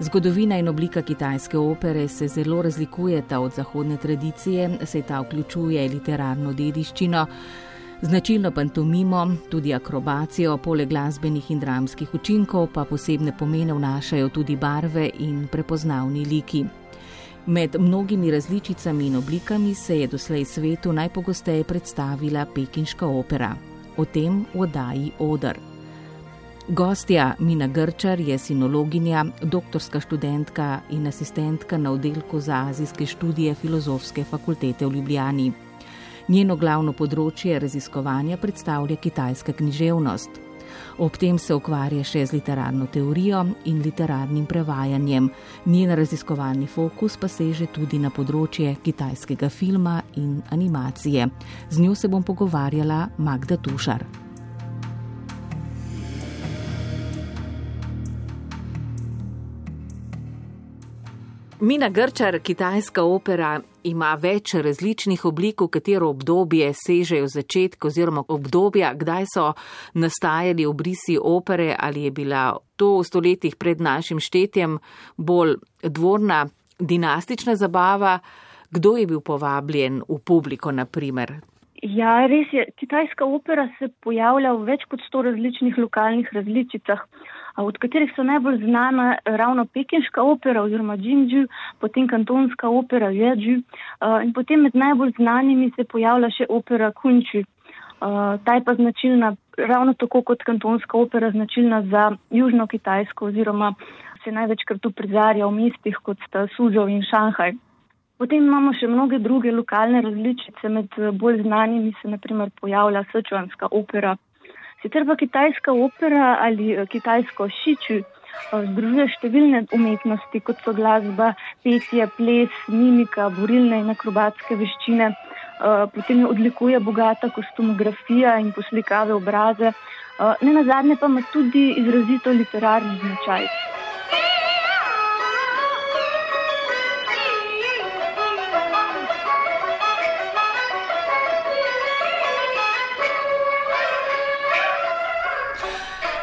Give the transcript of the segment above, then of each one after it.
Zgodovina in oblika kitajske opere se zelo razlikujeta od zahodne tradicije, saj ta vključuje literarno dediščino, značilno pantomimo, tudi akrobacijo, poleg glasbenih in dramskih učinkov pa posebne pomene vnašajo tudi barve in prepoznavni liki. Med mnogimi različicami in oblikami se je doslej svetu najpogosteje predstavila pekinška opera. O tem v oddaji Odr. Gostja Mina Grčar je sinologinja, doktorska študentka in asistentka na oddelku za azijske študije Filozofske fakultete v Ljubljani. Njeno glavno področje raziskovanja predstavlja kitajska književnost. Ob tem se ukvarja še z literarno teorijo in literarnim prevajanjem. Njen raziskovalni fokus pa seže tudi na področje kitajskega filma in animacije. Z njo se bom pogovarjala Magda Tušar. Mina Grčar, kitajska opera, ima več različnih oblik, v katero obdobje sežejo začetki oziroma obdobja, kdaj so nastajali obrisi opere ali je bila to v stoletjih pred našim štetjem bolj dvorna, dinastična zabava, kdo je bil povabljen v publiko, naprimer. Ja, res je. Kitajska opera se pojavlja v več kot sto različnih lokalnih različicah od katerih so najbolj znana ravno pekinška opera oziroma Džingju, potem kantonska opera Jeju in potem med najbolj znanimi se pojavlja še opera Kunči. Ta je pa značilna ravno tako kot kantonska opera značilna za južno Kitajsko oziroma se največkrat tu prizarja v mestih kot sta Suzhou in Šanghaj. Potem imamo še mnoge druge lokalne različice, med bolj znanimi se naprimer pojavlja Sečuanska opera, Sicer pa kitajska opera ali eh, kitajsko šiču eh, združuje številne umetnosti, kot so glasba, petje, ples, mimika, borilne in akrobatske veščine. Eh, potem jo odlikuje bogata kostumografija in poslikave obraze. Ne na zadnje pa ima tudi izrazito literarni značaj.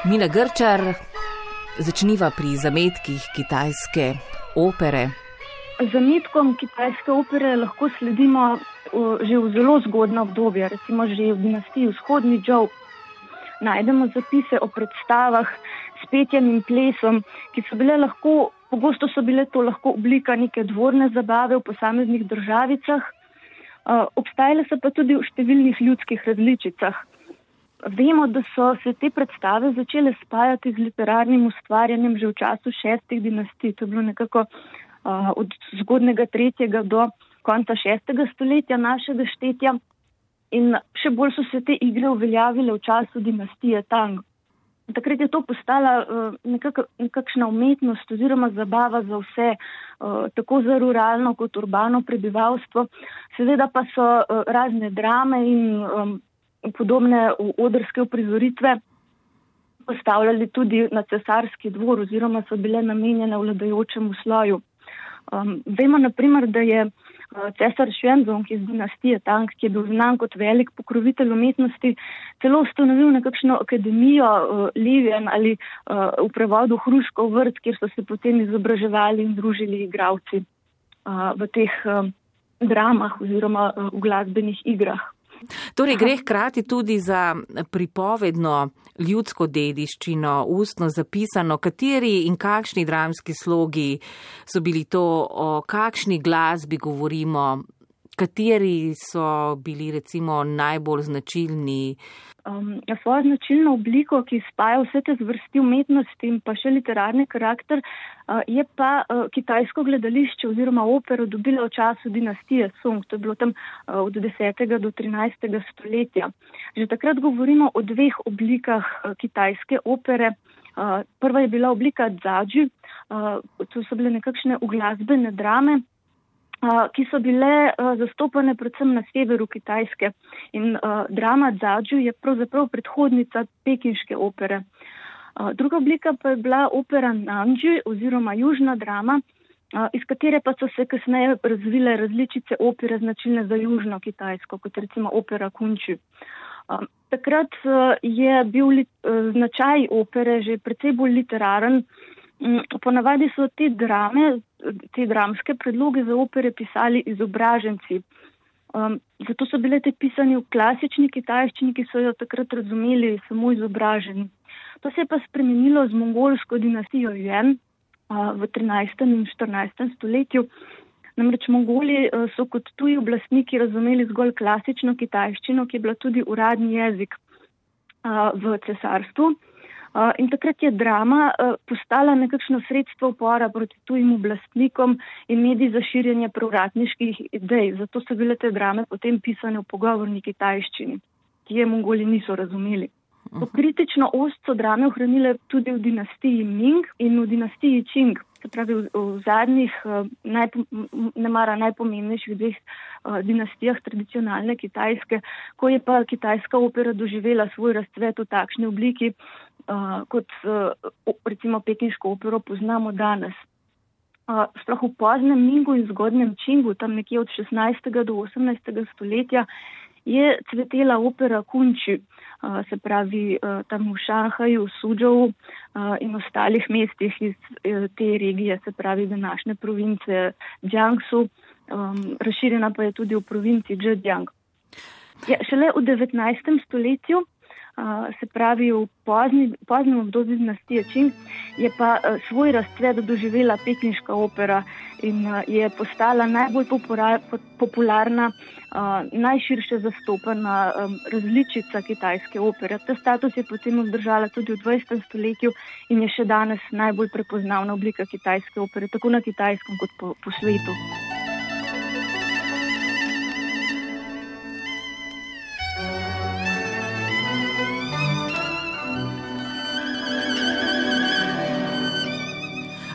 Mina Grčar, začniva pri zametkih kitajske opere. Zametkom kitajske opere lahko sledimo že v zelo zgodna obdobja, recimo že v dinastiji vzhodni Džov. Najdemo zapise o predstavah s petjem in plesom, ki so bile lahko, pogosto so bile to lahko oblika neke dvorne zabave v posameznih državicah, obstajale so pa tudi v številnih ljudskih različicah. Vemo, da so se te predstave začele spajati z literarnim ustvarjanjem že v času šestih dinastij. To je bilo nekako uh, od zgodnega tretjega do konca šestega stoletja našega štetja. In še bolj so se te igre uveljavile v času dinastije Tang. Takrat je to postala uh, nekak, nekakšna umetnost oziroma zabava za vse, uh, tako za ruralno kot urbano prebivalstvo. Seveda pa so uh, razne drame in um, podobne odrske uprizoritve postavljali tudi na cesarski dvor oziroma so bile namenjene vladajočemu sloju. Um, vemo naprimer, da je uh, cesar Švenzong iz dinastije Tang, ki je bil znan kot velik pokrovitelj umetnosti, celo ustanovil nekakšno akademijo uh, Livijan ali uh, v prevodu Hruškov vrt, kjer so se potem izobraževali in družili igravci uh, v teh uh, dramah oziroma uh, v glasbenih igrah. Torej, gre hkrati tudi za pripovedno ljudsko dediščino, ustno zapisano, kateri in kakšni dramski slogi so bili to, o kakšni glasbi govorimo, kateri so bili recimo najbolj značilni? Um, svojo značilno obliko, ki spaja vse te zvrsti umetnosti in pa še literarni karakter, uh, je pa uh, kitajsko gledališče oziroma opero dobila v času dinastije Song, to je bilo tam uh, od 10. do 13. stoletja. Že takrat govorimo o dveh oblikah uh, kitajske opere. Uh, prva je bila oblika Zadži, uh, to so bile nekakšne uglasbene drame, ki so bile zastopane predvsem na severu Kitajske. In drama Zadžu je pravzaprav predhodnica pekinške opere. Druga oblika pa je bila opera Nanji oziroma južna drama, iz katere pa so se kasneje razvile različice opere značilne za južno Kitajsko, kot recimo opera Kunči. Takrat je bil značaj opere že precej bolj literaren. Ponavadi so te drame, te dramske predloge za opere pisali izobraženci. Zato so bile te pisane v klasični kitajščini, ki so jo takrat razumeli samo izobraženi. To se je pa spremenilo z mongolsko dinastijo Jen v 13. in 14. stoletju. Namreč Mongoli so kot tuji oblastniki razumeli zgolj klasično kitajščino, ki je bila tudi uradni jezik v cesarstvu. In takrat je drama postala nekakšno sredstvo upora proti tujim oblastnikom in mediji za širjenje prevratniških idej. Zato so bile te drame potem pisane v pogovorni kitajščini, ki je Mongoli niso razumeli. To kritično ost so drame ohranile tudi v dinastiji Ming in v dinastiji Qing, se pravi v, v zadnjih, najpo, ne mara najpomembnejših dveh dinastijah tradicionalne kitajske, ko je pa kitajska opera doživela svoj razcvet v takšni obliki, kot recimo pekinško opero poznamo danes. Sploh v poznem Mingu in zgodnem Qingu, tam nekje od 16. do 18. stoletja, je cvetela opera Kunči, se pravi tam v Šanghaju, v Suzhou in ostalih mestih iz te regije, se pravi današnje province Jiangsu, razširjena pa je tudi v provinci Zhejiang. Ja, šele v 19. stoletju se pravi v pozni, poznem obdobju dinastije Čing, je pa svoj razcvet doživela pekinška opera in je postala najbolj popularna, najširše zastopana različica kitajske opere. Ta status je potem obdržala tudi v 20. stoletju in je še danes najbolj prepoznavna oblika kitajske opere, tako na kitajskem kot po, po svetu.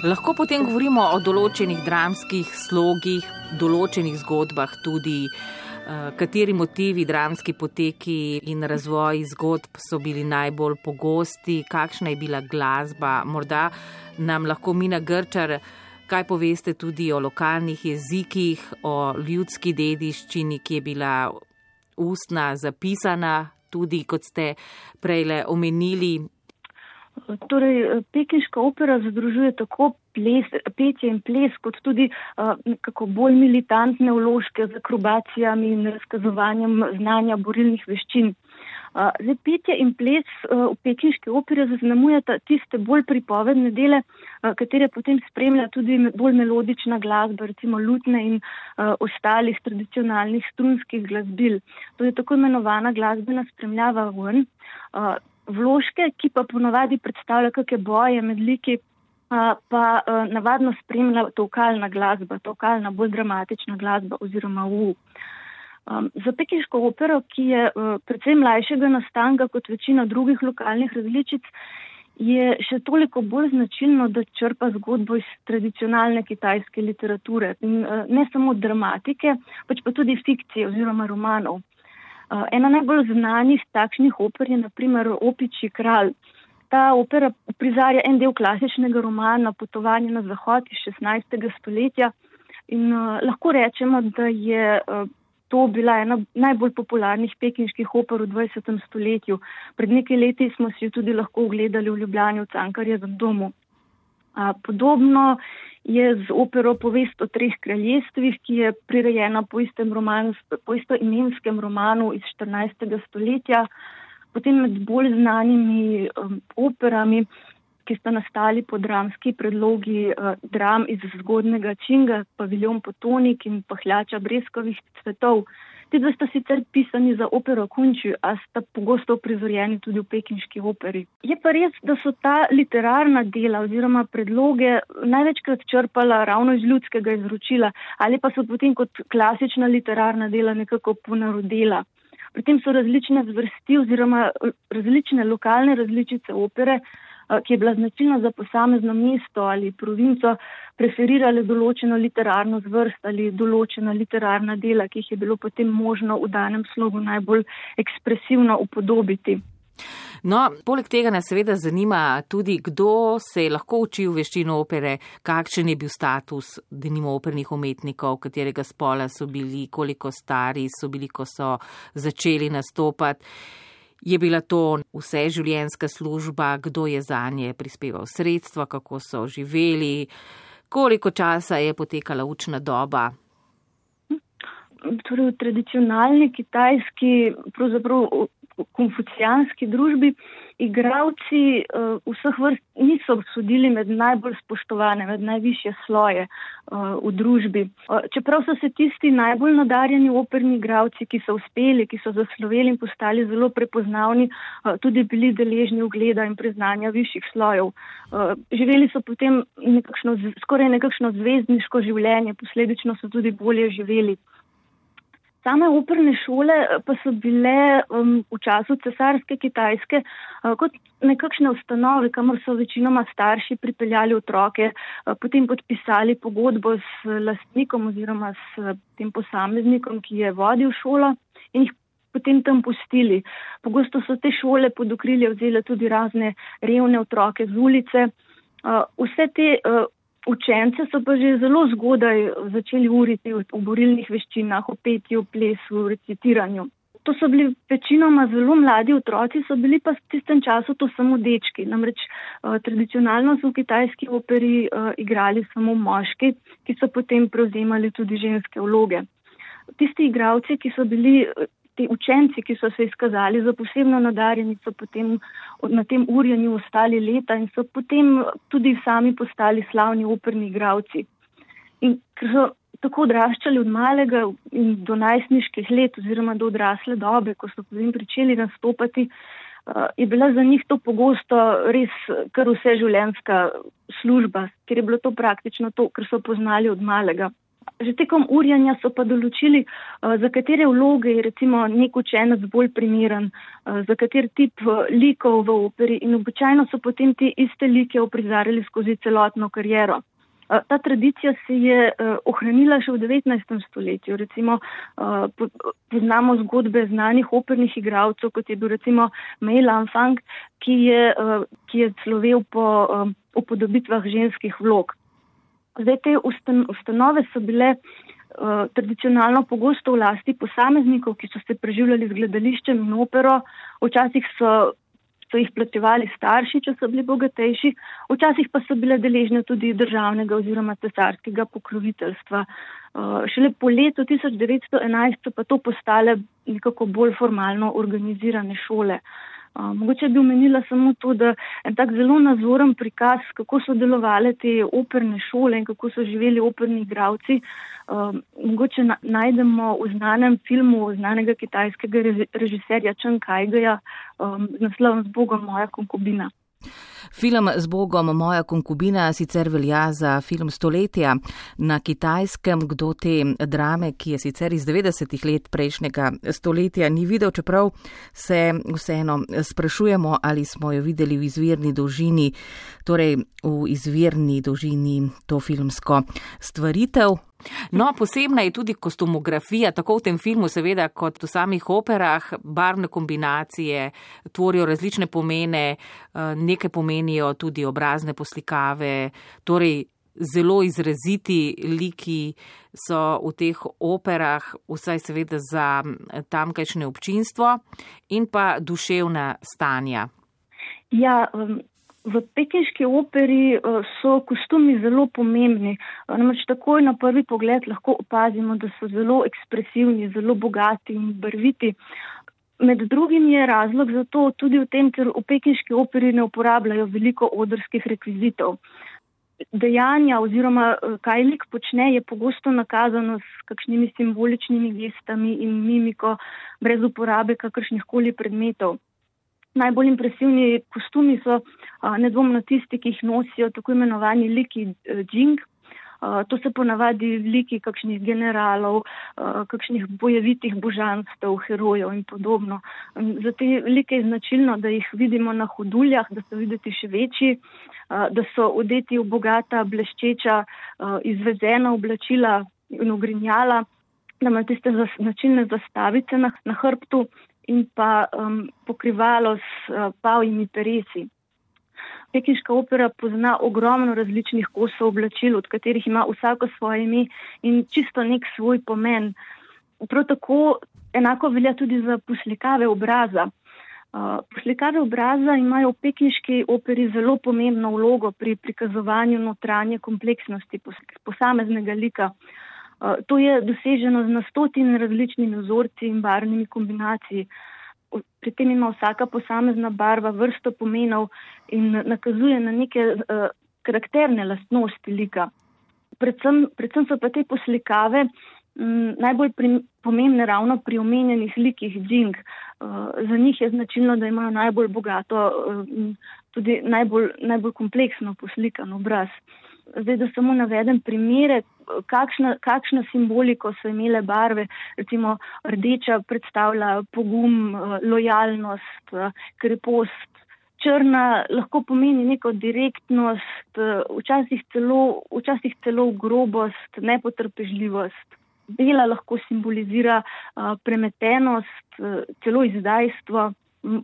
Lahko potem govorimo o določenih dramskih slogih, določenih zgodbah, tudi uh, kateri motivi, dramski poteki in razvoj zgodb so bili najbolj pogosti, kakšna je bila glasba. Morda nam lahko mina Grčar, kaj poveste tudi o lokalnih jezikih, o ljudski dediščini, ki je bila ustna, zapisana, tudi kot ste prej omenili, Torej, pekinška opera združuje tako ples, petje in ples, kot tudi uh, kako bolj militantne vložke z akrobacijami in razkazovanjem znanja borilnih veščin. Uh, zdaj, petje in ples uh, v pekinški operi zaznamujeta tiste bolj pripovedne dele, uh, katere potem spremlja tudi bolj melodična glasba, recimo lutne in uh, ostalih tradicionalnih strunskih glasbil. To je tako imenovana glasbena spremljava ven. Uh, vložke, ki pa ponovadi predstavlja kakšne boje med liki, pa navadno spremlja tokalna glasba, tokalna, bolj dramatična glasba oziroma u. Za pekinško opero, ki je predvsem mlajšega nastanka kot večina drugih lokalnih različic, je še toliko bolj značilno, da črpa zgodbo iz tradicionalne kitajske literature. In ne samo dramatike, pač pa tudi fikcije oziroma romanov. Ena najbolj znanih takšnih oper je naprimer Opiči kralj. Ta opera prizarja en del klasičnega romana Potovanje na zahod iz 16. stoletja in uh, lahko rečemo, da je uh, to bila ena najbolj popularnih pekinških oper v 20. stoletju. Pred nekaj leti smo si jo tudi lahko ogledali v Ljubljani v Cankarjevem domu. Uh, podobno je z opero Povest o treh kraljestvih, ki je prirejena po istem, roman, po istem imenskem romanu iz 14. stoletja. Potem med bolj znanimi um, operami, ki sta nastali po dramski predlogi uh, dram iz zgodnega Činga, Paviljon Potonik in Pahljača Breskovih cvetov. Ti dva sta sicer pisani za opero Kunči, a sta pogosto prizorjeni tudi v pekinški operi. Je pa res, da so ta literarna dela oziroma predloge največkrat črpala ravno iz ljudskega izročila ali pa so potem kot klasična literarna dela nekako ponarodela. Pri tem so različne vrsti oziroma različne lokalne različice opere ki je bila značilna za posamezno mesto ali provinco, preferirale določeno literarno zvrst ali določena literarna dela, ki jih je bilo potem možno v danem slogu najbolj ekspresivno upodobiti. No, poleg tega nas seveda zanima tudi, kdo se je lahko učil veščino opere, kakšen je bil status denimo opernih umetnikov, katerega spola so bili, koliko stari so bili, ko so začeli nastopati. Je bila to vse življenjska služba, kdo je za nje prispeval sredstva, kako so živeli, koliko časa je potekala učna doba. Torej, v tradicionalni kitajski, pravzaprav konfucijanski družbi igravci uh, vseh vrst niso sodili med najbolj spoštovane, med najvišje sloje uh, v družbi. Uh, čeprav so se tisti najbolj nadarjeni operni igravci, ki so uspeli, ki so zasloveli in postali zelo prepoznavni, uh, tudi bili deležni ugleda in priznanja višjih slojev. Uh, živeli so potem nekakšno, skoraj nekakšno zvezdniško življenje, posledično so tudi bolje živeli. Same operne šole eh, pa so bile um, v času cesarske Kitajske uh, kot nekakšne ustanove, kamor so večinoma starši pripeljali otroke, uh, potem podpisali pogodbo s lastnikom oziroma s tem posameznikom, ki je vodil šolo in jih potem tam pustili. Pogosto so te šole pod okrilje vzele tudi razne revne otroke z ulice. Uh, vse te uh, Učence so pa že zelo zgodaj začeli uriti v borilnih veščinah, o petju, plesu, recitiranju. To so bili večinoma zelo mladi otroci, so bili pa v tistem času to samo dečki. Namreč uh, tradicionalno so v kitajski operi uh, igrali samo moški, ki so potem prevzemali tudi ženske vloge. Tisti igravci, ki so bili ti učenci, ki so se izkazali za posebno nadarjeni, so potem na tem urjenju ostali leta in so potem tudi sami postali slavni operni igravci. In ker so tako odraščali od malega in do najstniških let oziroma do odrasle dobe, ko so potem pričeli nastopati, eh, je bila za njih to pogosto res kar vse življenjska služba, ker je bilo to praktično to, kar so poznali od malega. Že tekom urjanja so pa določili, eh, za katere vloge je recimo nek učenec bolj primeren, eh, za kater tip eh, likov v operi in običajno so potem te iste like oprizarjali skozi celotno kariero. Ta tradicija se je ohranila še v 19. stoletju. Recimo poznamo zgodbe znanih opernih igralcev, kot je bil recimo Mei Lanfang, ki je, ki je slovel po upodobitvah ženskih vlog. Zdaj, te ustanove so bile uh, tradicionalno pogosto v lasti posameznikov, ki so se preživljali z gledališčem in opero. Včasih so, so jih plačevali starši, če so bili bogatejši, včasih pa so bile deležne tudi državnega oziroma cesarskega pokroviteljstva. Uh, šele po letu 1911 so pa to postale nekako bolj formalno organizirane šole. Uh, Mogoče bi omenila samo to, da en tak zelo nazoren prikaz, kako so delovale te operne šole in kako so živeli operni igravci, mogoče najdemo v znanem filmu znanega kitajskega režiserja Čen Kajgeja z naslovom Z Bogom moja konkubina. Film z Bogom Moja konkubina sicer velja za film stoletja. Na kitajskem, kdo te drame, ki je sicer iz 90-ih let prejšnjega stoletja ni videl, čeprav se vseeno sprašujemo, ali smo jo videli v izvirni dolžini, torej v izvirni dolžini to filmsko stvaritev. No, posebna je tudi kostumografija, tako v tem filmu, seveda, kot v samih operah. Barvne kombinacije tvorijo različne pomene, eh, nekaj pomenijo tudi obrazne poslikave. Torej, zelo izraziti liki so v teh operah, vsaj seveda za tamkajšnje občinstvo in pa duševna stanja. Ja, V pekinški operi eh, so kostumi zelo pomembni. Eh, namreč takoj na prvi pogled lahko opazimo, da so zelo ekspresivni, zelo bogati in barviti. Med drugim je razlog za to tudi v tem, ker v pekinški operi ne uporabljajo veliko odrskih rekvizitov. Dejanja oziroma eh, kaj lik počne je pogosto nakazano s kakšnimi simboličnimi gestami in mimiko, brez uporabe kakršnih koli predmetov. Najbolj impresivni kostumi so nedvomno tisti, ki jih nosijo tako imenovani liki džing. To so ponavadi liki kakšnih generalov, kakšnih bojevitih božanstv, herojev in podobno. Za te like je značilno, da jih vidimo na huduljah, da so videti še večji, da so odeti v bogata, bleščeča, izvezena oblačila in ogrinjala, da ima tiste značilne zastavice na, na hrbtu in pa um, pokrivalo s uh, pavjimi peresi. Pekinška opera pozna ogromno različnih kosov oblačil, od katerih ima vsako svoje ime in čisto nek svoj pomen. Prav tako enako velja tudi za poslikave obraza. Uh, poslikave obraza imajo v pekinški operi zelo pomembno vlogo pri prikazovanju notranje kompleksnosti posameznega lika. Uh, to je doseženo z nastotin različnimi vzorci in barvnimi kombinacijami pri tem ima vsaka posamezna barva vrsto pomenov in nakazuje na neke uh, karakterne lastnosti lika. Predvsem, predvsem so pa te poslikave m, najbolj pri, pomembne ravno pri omenjenih likih džing. Uh, za njih je značilno, da imajo najbolj bogato, uh, tudi najbolj, najbolj kompleksno poslikan obraz. Zdaj, da samo navedem primere, kakšna, kakšna simboliko so imele barve. Recimo rdeča predstavlja pogum, lojalnost, krepost. Črna lahko pomeni neko direktnost, včasih celo, včasih celo grobost, nepotrpežljivost. Bela lahko simbolizira premetenost, celo izdajstvo.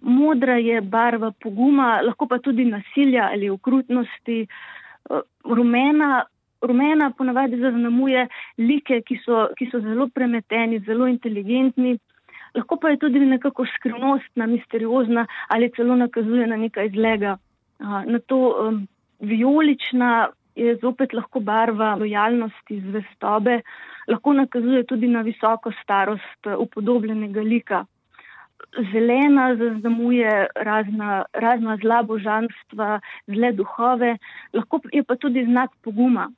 Modra je barva poguma, lahko pa tudi nasilja ali okrutnosti. Rumena rumena ponavadi zaznamuje like, ki so, ki so zelo premeteni, zelo inteligentni. Lahko pa je tudi nekako skrivnostna, misteriozna ali celo nakazuje na nekaj zlega. Na to um, vijolična je zopet lahko barva lojalnosti, zvestobe, lahko nakazuje tudi na visoko starost upodobljenega lika. Zelena zaznamuje razna, razna zla božanstva, zle duhove, lahko je pa tudi znak poguma,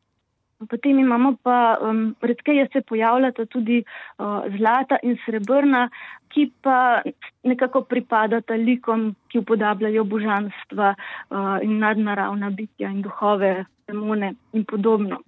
Potem imamo pa, um, redkeje se pojavljata tudi uh, zlata in srebrna, ki pa nekako pripadata likom, ki upodabljajo božanstva uh, in nadnaravna bitja in duhove, demone in podobno.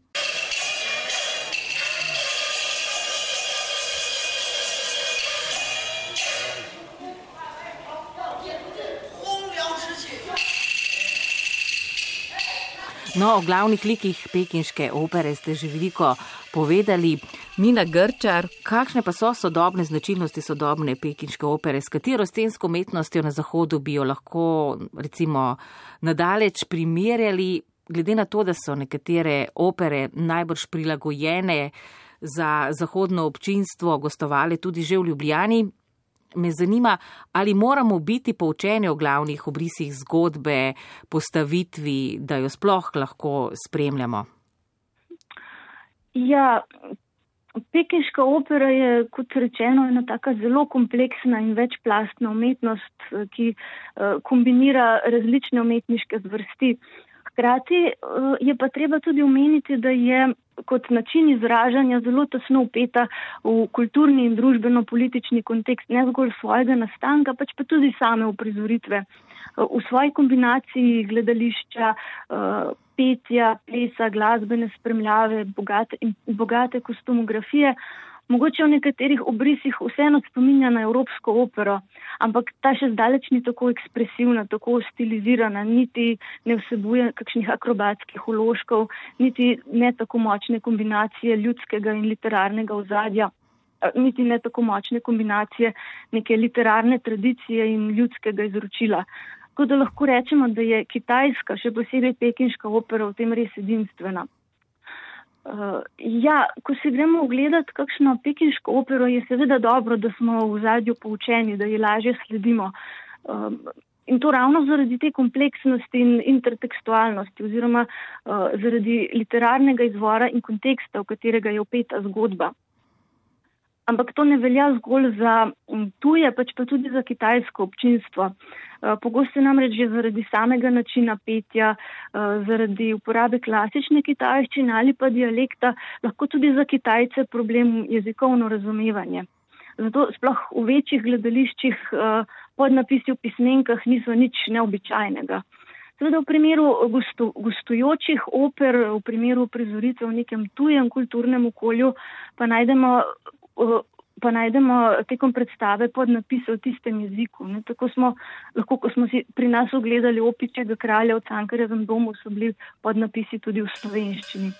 No, o glavnih likih pekinške opere ste že veliko povedali. Mina Grčar, kakšne pa so sodobne značilnosti sodobne pekinške opere, s katero scensko umetnostjo na Zahodu bi jo lahko recimo nadaleč primerjali, glede na to, da so nekatere opere najbrž prilagojene za zahodno občinstvo, gostovale tudi že v Ljubljani, Me zanima, ali moramo biti poučeni o glavnih obrisih zgodbe, postavitvi, da jo sploh lahko spremljamo. Ja, pekinška opera je, kot rečeno, ena taka zelo kompleksna in večplastna umetnost, ki eh, kombinira različne umetniške zvrsti. Hkrati eh, je pa treba tudi omeniti, da je kot način izražanja zelo tesno upeta v kulturni in družbeno-politični kontekst ne zgolj svojega nastanka, pač pa tudi same uprizoritve. V svoji kombinaciji gledališča, eh, petja, plesa, glasbene spremljave, bogate, bogate kostumografije mogoče v nekaterih obrisih vseeno spominja na evropsko opero, ampak ta še zdaleč ni tako ekspresivna, tako stilizirana, niti ne vsebuje kakšnih akrobatskih uložkov, niti ne tako močne kombinacije ljudskega in literarnega ozadja, niti ne tako močne kombinacije neke literarne tradicije in ljudskega izročila. Tako da lahko rečemo, da je kitajska, še posebej pekinška opera v tem res edinstvena. Uh, ja, ko si gremo ogledati kakšno pekinško opero, je seveda dobro, da smo v zadju poučeni, da ji lažje sledimo. Um, in to ravno zaradi te kompleksnosti in intertekstualnosti oziroma uh, zaradi literarnega izvora in konteksta, v katerega je opeta zgodba. Ampak to ne velja zgolj za tuje, pač pa tudi za kitajsko občinstvo. Uh, pogosto namreč že zaradi samega načina petja, eh, zaradi uporabe klasične kitajščine ali pa dialekta, lahko tudi za Kitajce problem jezikovno razumevanje. Zato sploh v večjih gledališčih eh, podnapisi v pismenkah niso nič neobičajnega. Seveda v primeru gostu, gostujočih oper, v primeru prizoritev v nekem tujem kulturnem okolju, pa najdemo, pa najdemo tekom predstave pod napise v tistem jeziku. Ne. Tako smo lahko, ko smo si pri nas ogledali opičega kralja v Cankarjevem domu, so bili pod napisi tudi v slovenščini.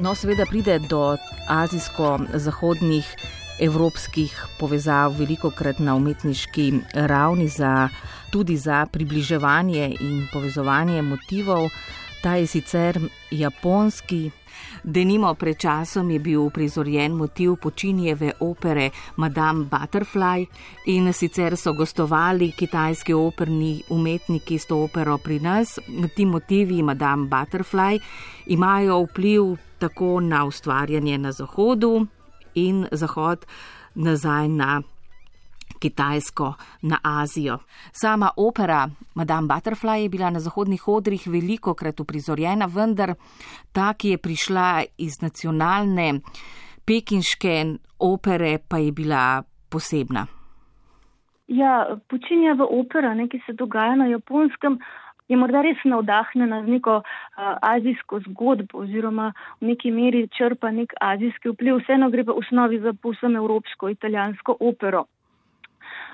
No, seveda pride do azijsko-zahodnih evropskih povezav, veliko krat na umetniški ravni, za, tudi za približevanje in povezovanje motivov. Ta je sicer japonski. Denimo pred časom je bil prizorjen motiv počinjeve opere Madame Butterfly in sicer so gostovali kitajski operni umetniki s to opero pri nas. Ti motivi Madame Butterfly imajo vpliv tako na ustvarjanje na Zahodu in Zahod nazaj na Kitajsko, na Azijo. Sama opera Madame Butterfly je bila na zahodnih odrih veliko krat uprizorjena, vendar ta, ki je prišla iz nacionalne pekinške opere, pa je bila posebna. Ja, počinja v opera, nekaj se dogaja na japonskem je morda res navdahnjena z neko uh, azijsko zgodbo oziroma v neki meri črpa nek azijski vpliv, vseeno gre pa v osnovi za povsem evropsko italijansko opero.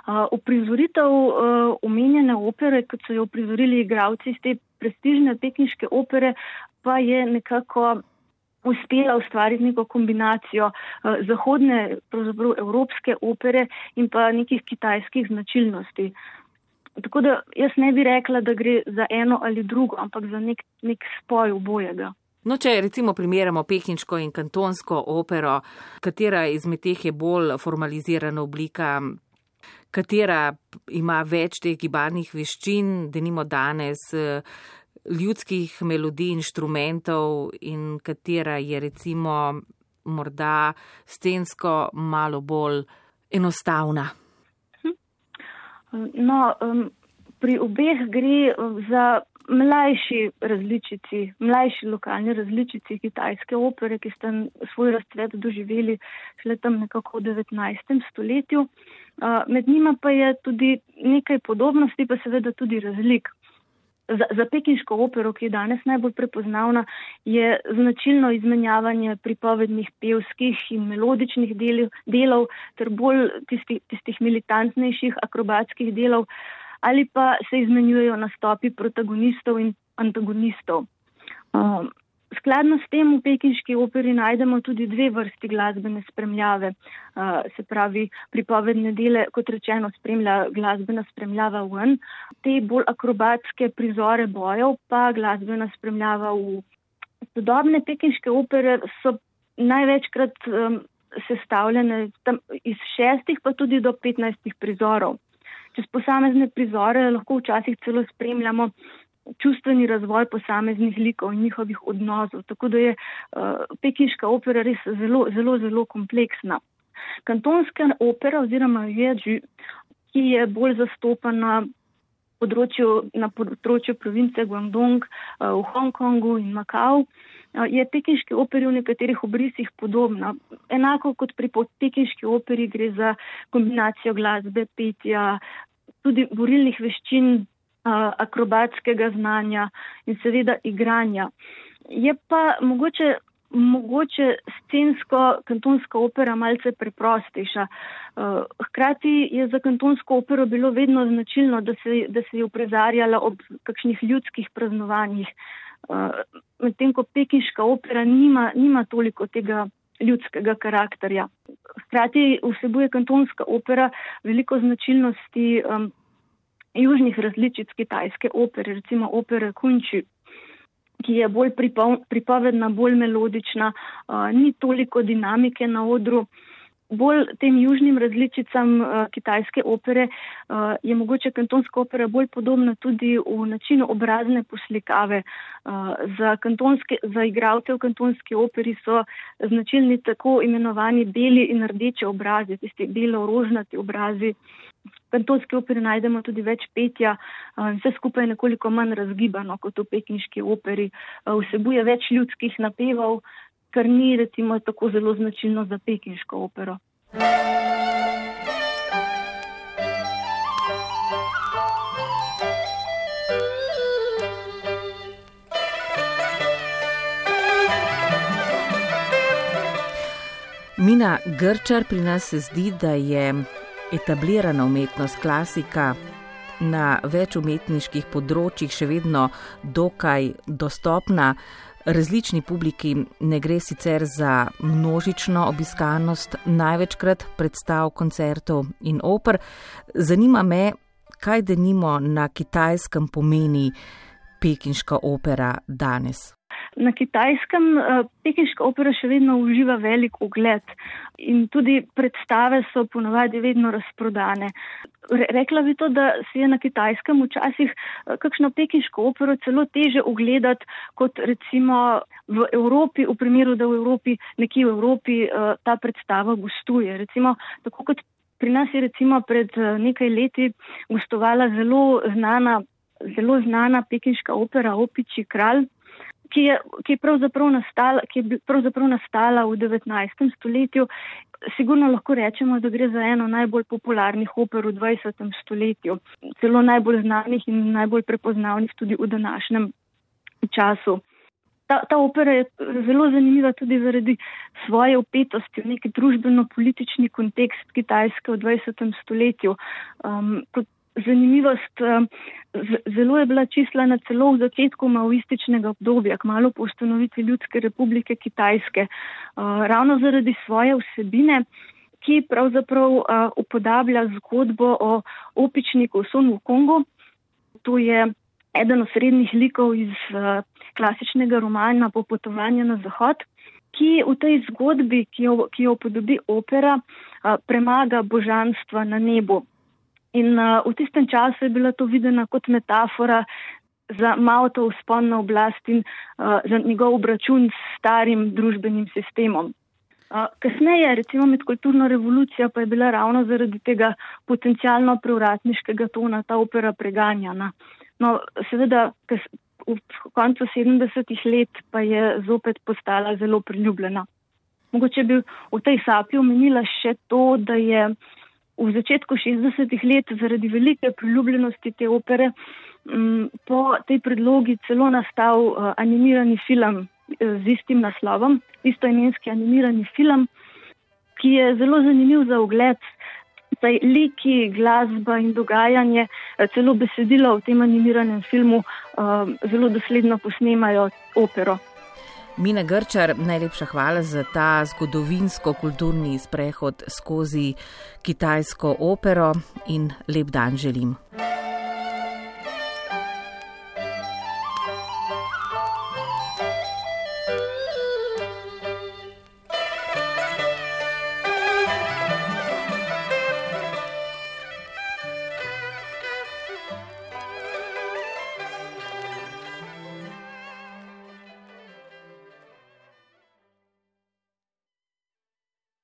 Uh, uprizoritev uh, omenjene opere, kot so jo uprizorili igravci iz te prestižne tehniške opere, pa je nekako uspela ustvariti neko kombinacijo uh, zahodne, pravzaprav evropske opere in pa nekih kitajskih značilnosti. Uh, Tako da jaz ne bi rekla, da gre za eno ali drugo, ampak za nek, nek spoj obojega. No, če recimo primerjamo pekinško in kantonsko opero, katera izmed teh je bolj formalizirana oblika, katera ima več teh gibalnih veščin, da nimo danes ljudskih melodij, inštrumentov in katera je recimo morda stensko malo bolj enostavna. No, um, pri obeh gre za mlajši različici, mlajši lokalni različici kitajske opere, ki sta svoj razcvet doživeli šele tam nekako v 19. stoletju. Med njima pa je tudi nekaj podobnosti, pa seveda tudi razlik. Za, za pekinško opero, ki je danes najbolj prepoznavna, je značilno izmenjavanje pripovednih pevskih in melodičnih delov, delov ter bolj tistih, tistih militantnejših akrobatskih delov, ali pa se izmenjujejo nastopi protagonistov in antagonistov. Um, Skladno s tem v pekinški operi najdemo tudi dve vrsti glasbene spremljave. Se pravi, pripovedne dele, kot rečeno, spremlja glasbena spremljava ven, te bolj akrobatske prizore bojev pa glasbena spremljava v. Sodobne pekinške opere so največkrat um, sestavljene tam, iz šestih pa tudi do petnajstih prizorov. Čez posamezne prizore lahko včasih celo spremljamo čustveni razvoj posameznih likov in njihovih odnosov. Tako da je uh, pekinška opera res zelo, zelo, zelo kompleksna. Kantonska opera oziroma ježi, ki je bolj zastopana področju, na področju province Guangdong uh, v Hongkongu in Makau, uh, je pekinški operi v nekaterih obrisih podobna. Enako kot pri pekinški operi gre za kombinacijo glasbe, petja, tudi borilnih veščin akrobatskega znanja in seveda igranja. Je pa mogoče, mogoče scensko kantonska opera malce preprostejša. Hkrati je za kantonsko opero bilo vedno značilno, da se, da se je uprezarjala ob kakšnih ljudskih praznovanjih. Medtem ko pekinška opera nima, nima toliko tega ljudskega karakterja. Hkrati vsebuje kantonska opera veliko značilnosti um, južnih različic kitajske opere, recimo opere Kunči, ki je bolj pripovedna, bolj melodična, uh, ni toliko dinamike na odru. Bolj tem južnim različicam uh, kitajske opere uh, je mogoče kantonska opera bolj podobna tudi v načinu obrazne poslikave. Uh, za, za igralce v kantonski operi so značilni tako imenovani beli in rdeči obrazi, tisti belo-rožnati obrazi. Kantonski operi najdemo tudi več petja, vse skupaj je nekoliko manj razgibano kot v pekinški operi, vsebuje več ljudskih napevov, kar ni recimo tako zelo značilno za pekinško opero. Mina Grčar pri nas se zdi, da je etablirana umetnost, klasika na več umetniških področjih še vedno dokaj dostopna. Različni publiki ne gre sicer za množično obiskanost, največkrat predstav koncertov in oper. Zanima me, kaj denimo na kitajskem pomeni pekinška opera danes. Na kitajskem uh, pekinška opera še vedno uživa velik ugled in tudi predstave so ponovadi vedno razprodane. Re, rekla bi to, da se je na kitajskem včasih uh, kakšno pekinško opero celo teže ogledati kot recimo v Evropi, v primeru, da v Evropi, nekje v Evropi uh, ta predstava gostuje. Recimo, tako kot pri nas je recimo pred nekaj leti gostovala zelo znana, zelo znana pekinška opera Opiči kralj ki je, ki je, pravzaprav, nastala, ki je pravzaprav nastala v 19. stoletju. Sigurno lahko rečemo, da gre za eno najbolj popularnih oper v 20. stoletju, celo najbolj znanih in najbolj prepoznavnih tudi v današnjem času. Ta, ta opera je zelo zanimiva tudi zaradi svoje upetosti v neki družbeno-politični kontekst Kitajske v 20. stoletju. Um, kot zanimivost, um, zelo je bila čislana celo v začetku maoističnega obdobja, kmalo po ustanovitvi Ljudske republike Kitajske, uh, ravno zaradi svoje vsebine, ki pravzaprav uh, upodablja zgodbo o opičniku Sun Wukongu. To je eden od srednjih likov iz klasičnega romana Popotovanje na zahod, ki v tej zgodbi, ki jo, ki jo podobi opera, premaga božanstva na nebu. In uh, v tistem času je bila to videna kot metafora za malo to vzpon na oblast in uh, za njegov obračun s starim družbenim sistemom. Uh, kasneje, recimo med kulturno revolucijo, pa je bila ravno zaradi tega potencijalno prevratniškega tona ta opera preganjana. No, seveda, v koncu 70-ih let pa je zopet postala zelo priljubljena. Mogoče bi v tej sapi omenila še to, da je v začetku 60-ih let zaradi velike priljubljenosti te opere m, po tej predlogi celo nastal uh, animirani film uh, z istim naslovom, istoimenski animirani film, ki je zelo zanimiv za ogled. Saj liki, glasba in dogajanje, eh, celo besedilo v tem animiranem filmu uh, zelo dosledno posnemajo opero. Mina Grčar, najlepša hvala za ta zgodovinsko-kulturni sprehod skozi kitajsko opero in lep dan želim.